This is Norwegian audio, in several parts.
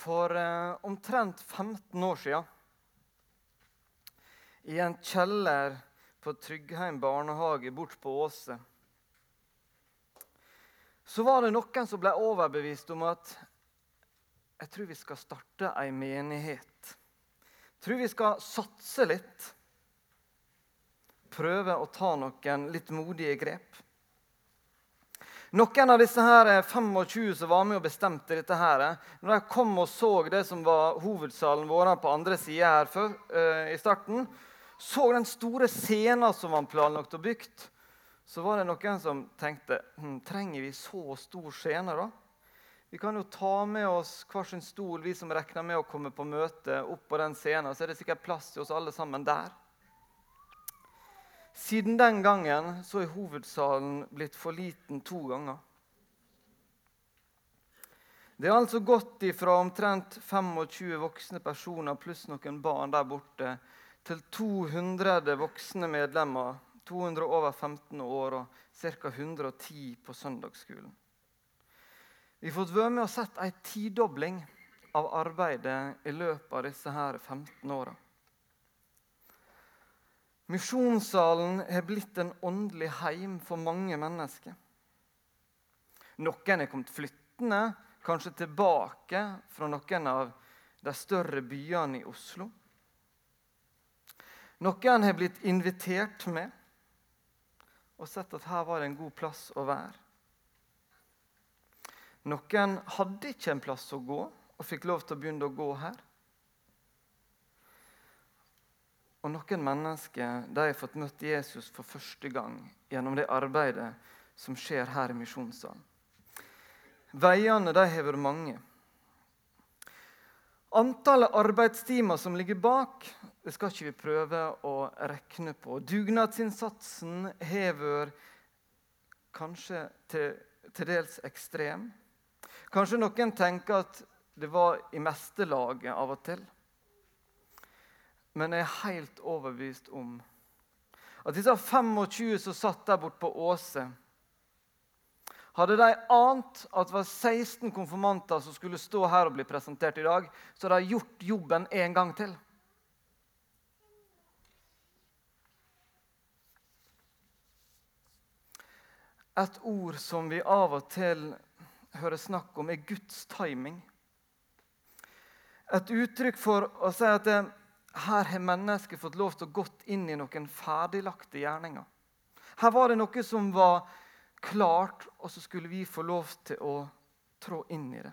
For eh, omtrent 15 år siden, i en kjeller på Tryggheim barnehage bort på Åse, så var det noen som ble overbevist om at jeg tror vi skal starte ei menighet. Jeg tror vi skal satse litt. Prøve å ta noen litt modige grep. Noen av disse her 25 som var med og bestemte dette, her, når de kom og så det som var hovedsalen vår på andre sida her før, uh, i starten, så den store scenen som var planlagt og bygd, så var det noen som tenkte hm, trenger vi så stor scene. da? Vi kan jo ta med oss hver sin stol, vi som regner med å komme på møte, opp på den scenen. Så er det sikkert plass til oss alle sammen der. Siden den gangen så er hovedsalen blitt for liten to ganger. Det er altså gått ifra omtrent 25 voksne personer pluss noen barn der borte til 200 voksne medlemmer, 200 over 15 år og ca. 110 på søndagsskolen. Vi har fått være med og sett ei tidobling av arbeidet i løpet av disse her 15 åra. Misjonssalen har blitt en åndelig heim for mange mennesker. Noen er kommet flyttende, kanskje tilbake fra noen av de større byene i Oslo. Noen har blitt invitert med og sett at her var det en god plass å være. Noen hadde ikke en plass å gå og fikk lov til å begynne å gå her. Og noen mennesker de har fått møtt Jesus for første gang gjennom det arbeidet som skjer her i misjonssalen. Veiene de har vært mange. Antallet arbeidstimer som ligger bak, det skal ikke vi prøve å regne på. Dugnadsinnsatsen har vært kanskje til, til dels ekstrem. Kanskje noen tenker at det var i meste laget av og til. Men jeg er helt overbevist om at disse 25 som satt der borte på Åse Hadde de ant at det var 16 konfirmanter som skulle stå her og bli presentert i dag, så hadde de gjort jobben en gang til. Et ord som vi av og til hører snakk om, er Guds timing. Et uttrykk for å si at det, her har mennesket fått lov til å gått inn i noen ferdiglagte gjerninger. Her var det noe som var klart, og så skulle vi få lov til å trå inn i det.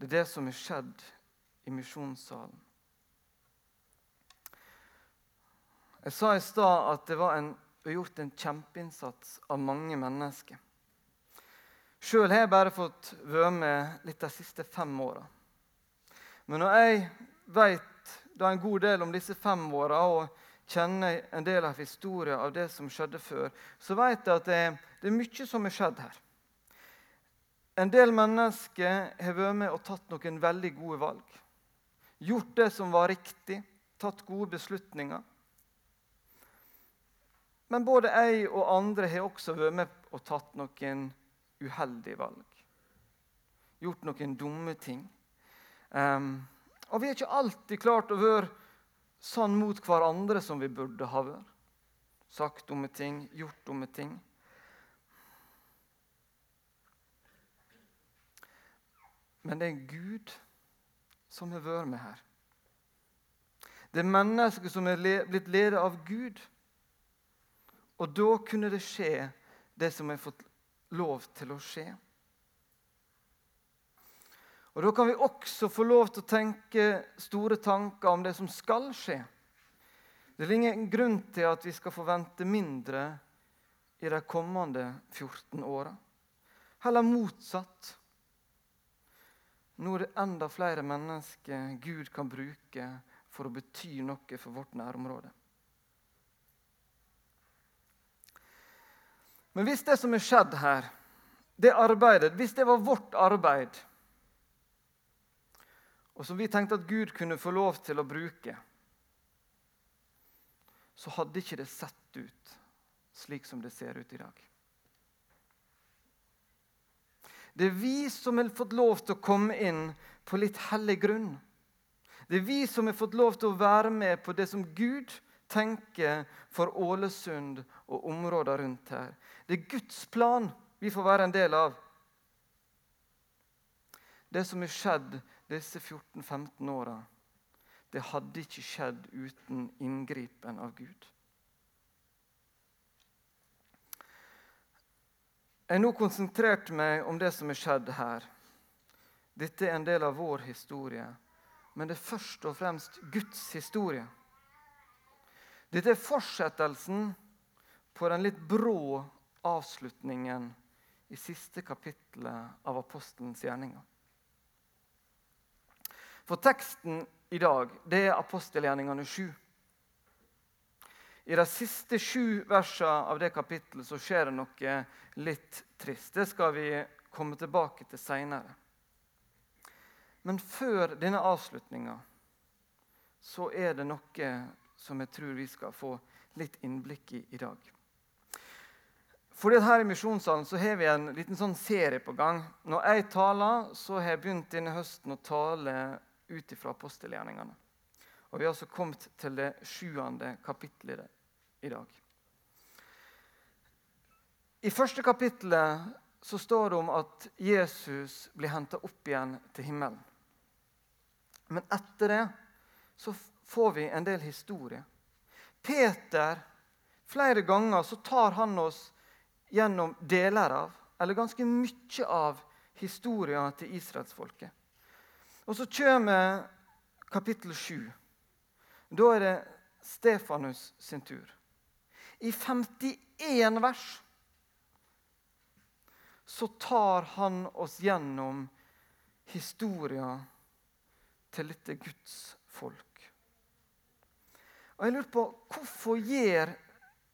Det er det som har skjedd i misjonssalen. Jeg sa i stad at det var en, gjort en kjempeinnsats av mange mennesker. Sjøl har jeg bare fått være med litt de siste fem åra. Men når jeg vet en god del om disse fem åra og kjenner en del av historien av det som skjedde før, så vet jeg at det, det er mye som har skjedd her. En del mennesker har vært med og tatt noen veldig gode valg. Gjort det som var riktig, tatt gode beslutninger. Men både jeg og andre har også vært med og tatt noen uheldige valg. Gjort noen dumme ting. Um, og vi har ikke alltid klart å være sånn mot hverandre som vi burde ha vært. Sagt dumme ting, gjort dumme ting. Men det er Gud som har vært med her. Det er mennesker som er blitt ledet av Gud. Og da kunne det skje det som har fått lov til å skje. Og Da kan vi også få lov til å tenke store tanker om det som skal skje. Det er ingen grunn til at vi skal forvente mindre i de kommende 14 åra. Heller motsatt. Nå er det enda flere mennesker Gud kan bruke for å bety noe for vårt nærområde. Men hvis det som er skjedd her, det arbeidet, hvis det var vårt arbeid og som vi tenkte at Gud kunne få lov til å bruke, så hadde ikke det sett ut slik som det ser ut i dag. Det er vi som har fått lov til å komme inn på litt hellig grunn. Det er vi som har fått lov til å være med på det som Gud tenker for Ålesund og områder rundt her. Det er Guds plan vi får være en del av. Det som har skjedd disse 14-15 åra, det hadde ikke skjedd uten inngripen av Gud. Jeg har nå konsentrert meg om det som har skjedd her. Dette er en del av vår historie, men det er først og fremst Guds historie. Dette er fortsettelsen på den litt brå avslutningen i siste kapittelet av apostelens gjerninger. For teksten i dag det er apostelgjerningene 7. I de siste sju versene av det kapittelet så skjer det noe litt trist. Det skal vi komme tilbake til seinere. Men før denne avslutninga så er det noe som jeg tror vi skal få litt innblikk i i dag. Fordi Her i Misjonssalen så har vi en liten sånn serie på gang. Når jeg taler, så har jeg begynt denne høsten å tale ut ifra apostelgjerningene. Og Vi har altså kommet til det sjuende kapittelet i dag. I første kapittelet så står det om at Jesus blir henta opp igjen til himmelen. Men etter det så får vi en del historie. Peter, Flere ganger så tar han oss gjennom deler av, eller ganske mye av, historien til israelsfolket. Og så kommer kapittel 7. Da er det Stefanus sin tur. I 51 vers så tar han oss gjennom historien til dette Guds folk. Og jeg lurer på, Hvorfor gjør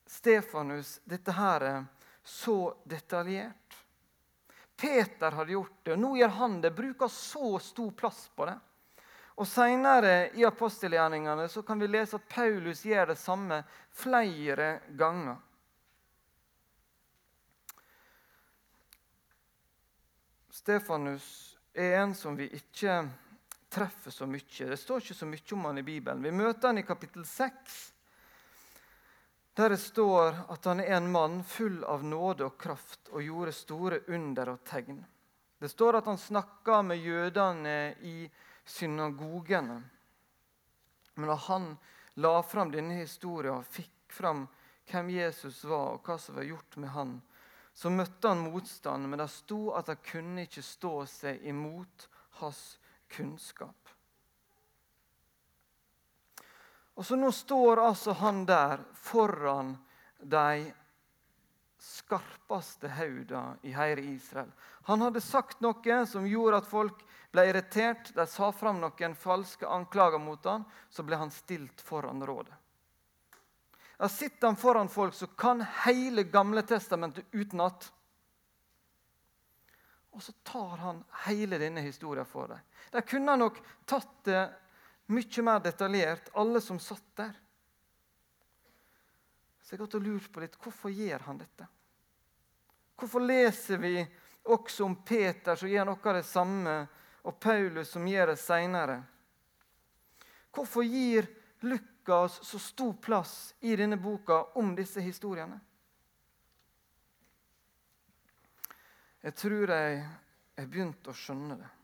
Stefanus dette her så detaljert? Peter hadde gjort det, og nå gjør han det. Bruker så stor plass på det. Og Senere i apostelgjerningene så kan vi lese at Paulus gjør det samme flere ganger. Stefanus er en som vi ikke treffer så mye. Det står ikke så mye om han i Bibelen. Vi møter han i kapittel 6, der det står at han er en mann full av nåde og kraft og gjorde store under og tegn. Det står at han snakka med jødene i synagogene. Men da han la fram denne historien og fikk fram hvem Jesus var, og hva som var gjort med han, så møtte han motstand, men det sto at han kunne ikke stå seg imot hans kunnskap. Og så Nå står altså han der foran de skarpeste hauda i hele Israel. Han hadde sagt noe som gjorde at folk ble irritert. De sa fram noen falske anklager mot ham. Så ble han stilt foran rådet. Da sitter han foran folk som kan hele Gamle testamentet utenat. Og så tar han hele denne historien for dem. De kunne nok tatt det mye mer detaljert, alle som satt der. Så jeg har gått og lurt på litt hvorfor gjør han dette. Hvorfor leser vi også om Peter som gjør noe av det samme, og Paulus som gjør det seinere? Hvorfor gir Lukas så stor plass i denne boka om disse historiene? Jeg tror jeg har begynt å skjønne det.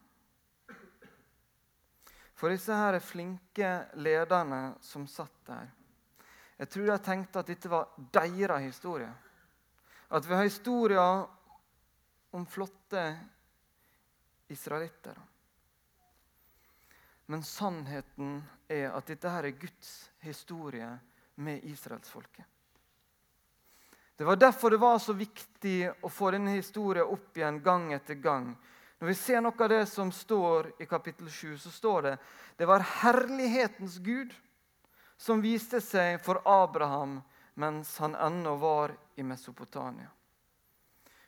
For disse her flinke lederne som satt der, jeg tror de tenkte at dette var deres historie. At vi har historier om flotte israelitter. Men sannheten er at dette her er Guds historie med israelsfolket. Det var derfor det var så viktig å få denne historien opp igjen gang etter gang. Når vi ser noe av det som står i kapittel 7, så står det det var herlighetens Gud som viste seg for Abraham mens han ennå var i Mesopotamia.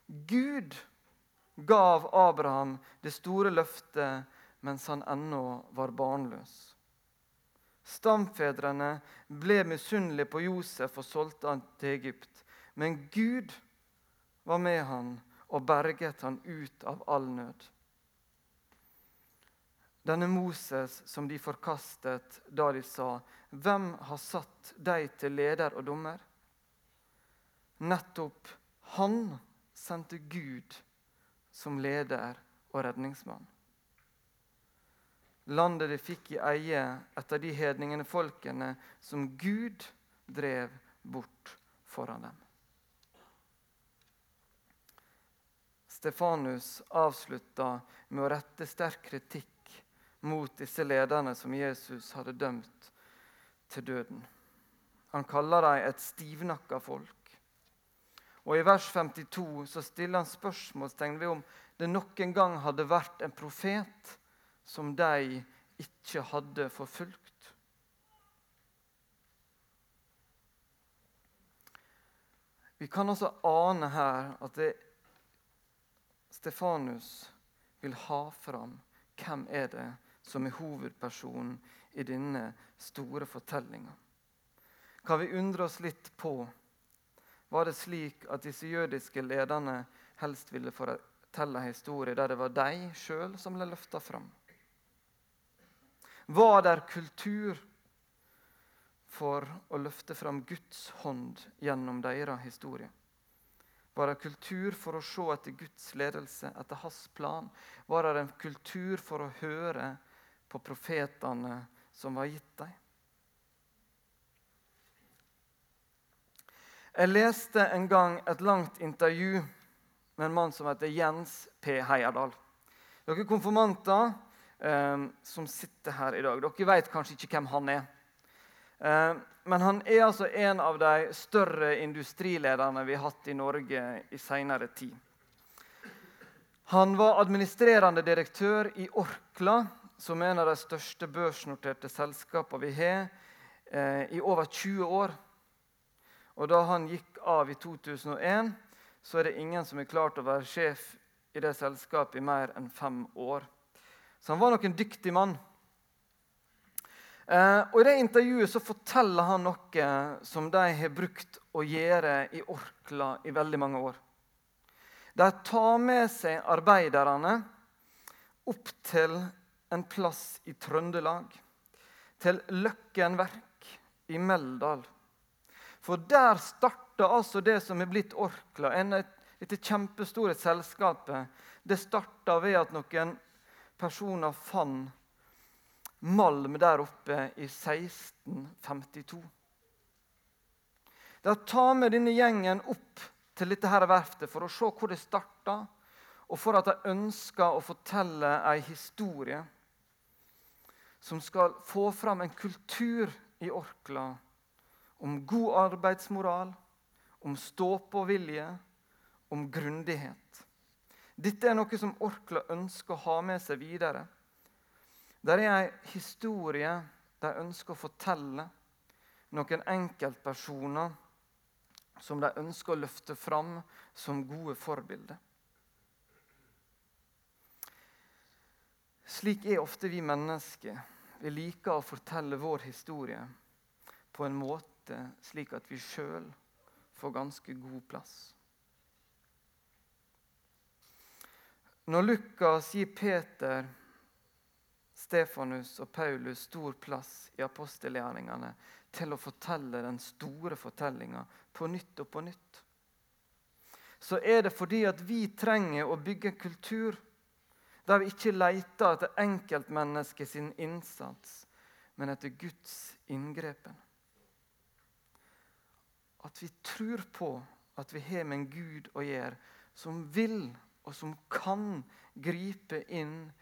Gud gav Abraham det store løftet mens han ennå var barnløs. Stamfedrene ble misunnelige på Josef og solgte han til Egypt. Men Gud var med han, og berget han ut av all nød. Denne Moses som de forkastet da de sa, 'Hvem har satt deg til leder og dommer?' Nettopp han sendte Gud som leder og redningsmann. Landet de fikk i eie etter de hedningene folkene som Gud drev bort foran dem. Stefanus avslutta med å rette sterk kritikk mot disse lederne som Jesus hadde dømt til døden. Han kaller dem et stivnakka folk. Og I vers 52 så stiller han spørsmålstegn ved om det noen gang hadde vært en profet som de ikke hadde forfulgt. Vi kan også ane her at det Stefanus vil ha fram hvem er det som er hovedpersonen i denne store fortellinga. Kan vi undre oss litt på var det slik at disse jødiske lederne helst ville fortelle en historie der det var de sjøl som ble løfta fram? Var det kultur for å løfte fram Guds hånd gjennom deres historie? Var det kultur for å se etter Guds ledelse, etter hans plan? Var det en kultur for å høre på profetene som var gitt dem? Jeg leste en gang et langt intervju med en mann som heter Jens P. Heierdal. Dere konfirmanter eh, som sitter her i dag, dere vet kanskje ikke hvem han er. Eh, men han er altså en av de større industrilederne vi har hatt i Norge i seinere tid. Han var administrerende direktør i Orkla, som er en av de største børsnoterte selskapene vi har, eh, i over 20 år. Og da han gikk av i 2001, så er det ingen som har klart å være sjef i det selskapet i mer enn fem år. Så han var nok en dyktig mann. Eh, og I det intervjuet så forteller han noe som de har brukt å gjøre i Orkla i veldig mange år. De tar med seg arbeiderne opp til en plass i Trøndelag, til Løkken Verk i Meldal. For der starta altså det som er blitt Orkla. Dette kjempestore selskapet. Det starta ved at noen personer fant malm der oppe i 1652. Da tar med denne gjengen opp til dette her verftet for å se hvor det starta, og for at de ønsker å fortelle ei historie som skal få fram en kultur i Orkla om god arbeidsmoral, om stå-på-vilje, om grundighet. Dette er noe som Orkla ønsker å ha med seg videre. Det er ei historie de ønsker å fortelle. Noen enkeltpersoner som de ønsker å løfte fram som gode forbilder. Slik er ofte vi mennesker. Vi liker å fortelle vår historie på en måte slik at vi sjøl får ganske god plass. Når Lukas gir Peter Stefanus og Paulus stor plass i apostelgjerningene til å fortelle den store fortellinga på nytt og på nytt. Så er det fordi at vi trenger å bygge kultur der vi ikke leter etter enkeltmennesket sin innsats, men etter Guds inngrepen. At vi tror på at vi har med en Gud å gjøre som vil og som kan gripe inn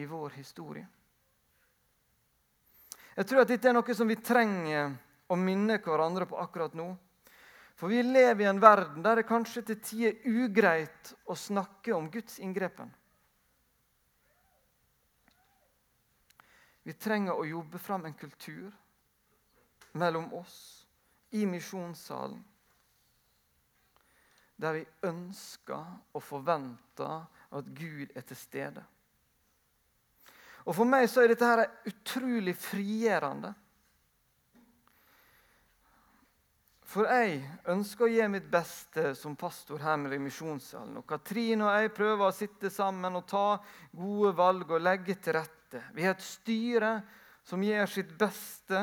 i vår historie. Jeg tror at dette er noe som vi trenger å minne hverandre på akkurat nå. For vi lever i en verden der det kanskje til tider er ugreit å snakke om Guds inngrepen. Vi trenger å jobbe fram en kultur mellom oss i misjonssalen der vi ønsker og forventer at Gud er til stede. Og For meg så er dette her utrolig frigjørende. For jeg ønsker å gi mitt beste som pastor her med Misjonssalen. Og Katrine og jeg prøver å sitte sammen og ta gode valg og legge til rette. Vi har et styre som gjør sitt beste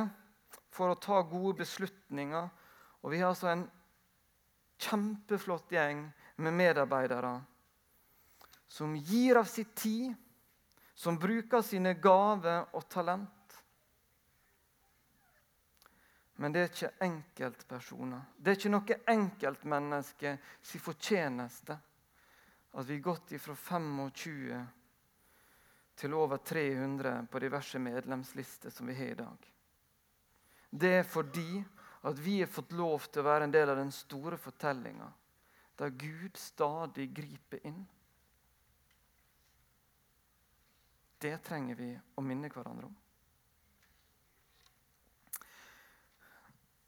for å ta gode beslutninger. Og vi har altså en kjempeflott gjeng med medarbeidere som gir av sitt tid, som bruker sine gaver og talent. Men det er ikke enkeltpersoner. Det er ikke noe enkeltmenneske sin fortjeneste at vi har gått fra 25 til over 300 på diverse medlemslister som vi har i dag. Det er fordi at vi har fått lov til å være en del av den store fortellinga der Gud stadig griper inn. Det trenger vi å minne hverandre om.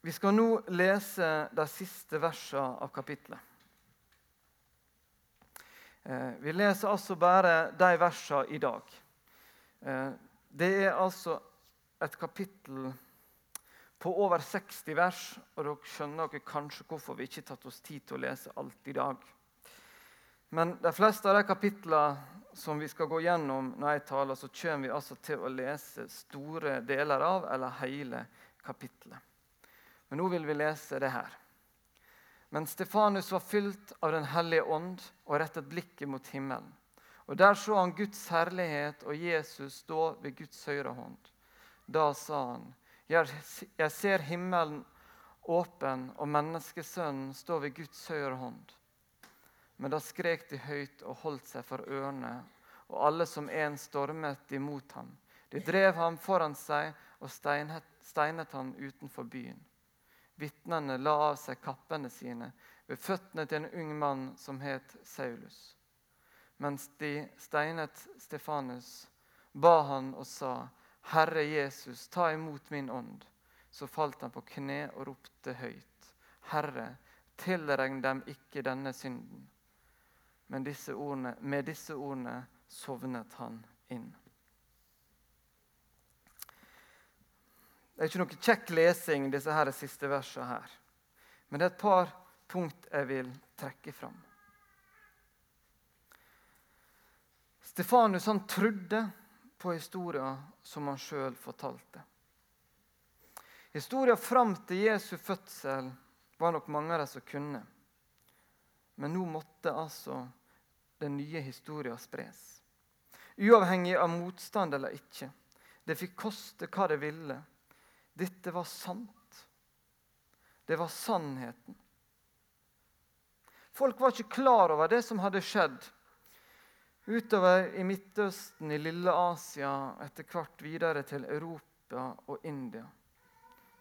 Vi skal nå lese de siste versene av kapittelet. Eh, vi leser altså bare de versene i dag. Eh, det er altså et kapittel på over 60 vers, og dere skjønner dere kanskje hvorfor vi ikke har tatt oss tid til å lese alt i dag. Men de fleste av de kapitlene som vi skal gå gjennom når jeg taler, så kommer vi altså til å lese store deler av, eller hele kapittelet. Men nå vil vi lese det her. Men Stefanus var fylt av Den hellige ånd og rettet blikket mot himmelen. Og Der så han Guds herlighet og Jesus stå ved Guds høyre hånd. Da sa han, jeg ser himmelen åpen og menneskesønnen stå ved Guds høyre hånd. Men da skrek de høyt og holdt seg for ørene, og alle som en stormet imot ham. De drev ham foran seg og steinet ham utenfor byen. Vitnene la av seg kappene sine ved føttene til en ung mann som het Saulus. Mens de steinet Stefanus, ba han og sa, 'Herre Jesus, ta imot min ånd.' Så falt han på kne og ropte høyt, 'Herre, tilregn dem ikke denne synden.' Men disse ordene, med disse ordene sovnet han inn. Det er ikke noe kjekk lesing, disse her siste versene her. Men det er et par punkt jeg vil trekke fram. Stefanus han trodde på historien som han sjøl fortalte. Historien fram til Jesu fødsel var nok mange av de som kunne. Men nå måtte altså den nye historien spres. Uavhengig av motstand eller ikke. Det fikk koste hva det ville. Dette var sant. Det var sannheten. Folk var ikke klar over det som hadde skjedd. Utover i Midtøsten, i lille Asia, etter hvert videre til Europa og India.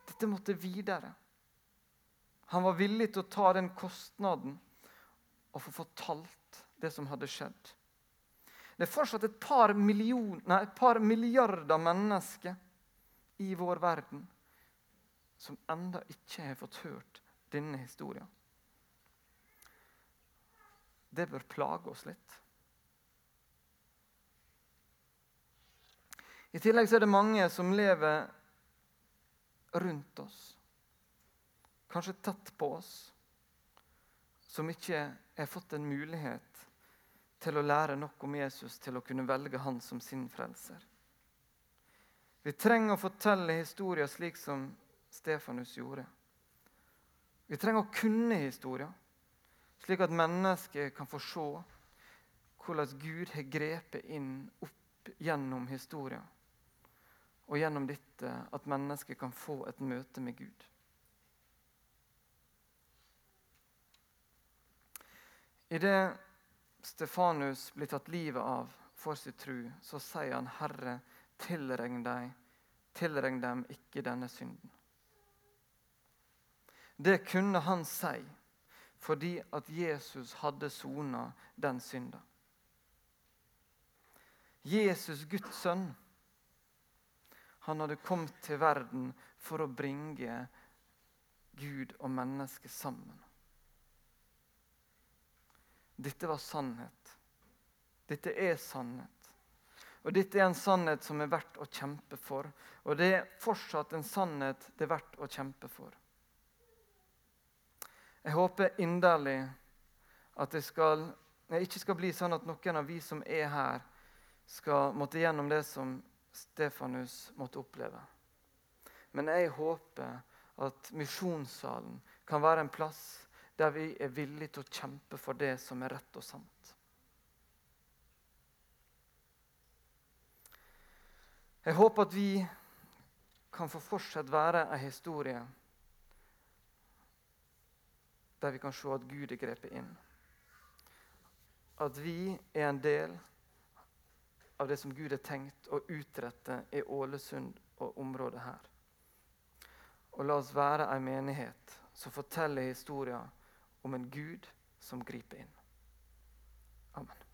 Dette måtte videre. Han var villig til å ta den kostnaden og få fortalt det som hadde skjedd. Det er fortsatt et par, nei, et par milliarder mennesker i vår verden som enda ikke har fått hørt denne historien. Det bør plage oss litt. I tillegg er det mange som lever rundt oss, kanskje tett på oss, som ikke har fått en mulighet til å lære nok om Jesus til å kunne velge han som sin frelser. Vi trenger å fortelle historier slik som Stefanus gjorde. Vi trenger å kunne historier, slik at mennesker kan få se hvordan Gud har grepet inn opp gjennom historien. Og gjennom dette at mennesker kan få et møte med Gud. Idet Stefanus blir tatt livet av for sin tru, så sier han, 'Herre, tilregn, deg, tilregn dem ikke denne synden. Det kunne han si fordi at Jesus hadde sona den synda. Jesus, Guds sønn, han hadde kommet til verden for å bringe Gud og mennesket sammen. Dette var sannhet. Dette er sannhet. Og Dette er en sannhet som er verdt å kjempe for. Og det er fortsatt en sannhet det er verdt å kjempe for. Jeg håper inderlig at det skal, ikke skal bli sånn at noen av vi som er her, skal måtte gjennom det som Stefanus måtte oppleve. Men jeg håper at misjonssalen kan være en plass der vi er villige til å kjempe for det som er rett og sant. Jeg håper at vi kan få fortsatt være en historie der vi kan se at Gud er grepet inn. At vi er en del av det som Gud har tenkt å utrette i Ålesund og området her. Og la oss være en menighet som forteller historier om en Gud som griper inn. Amen.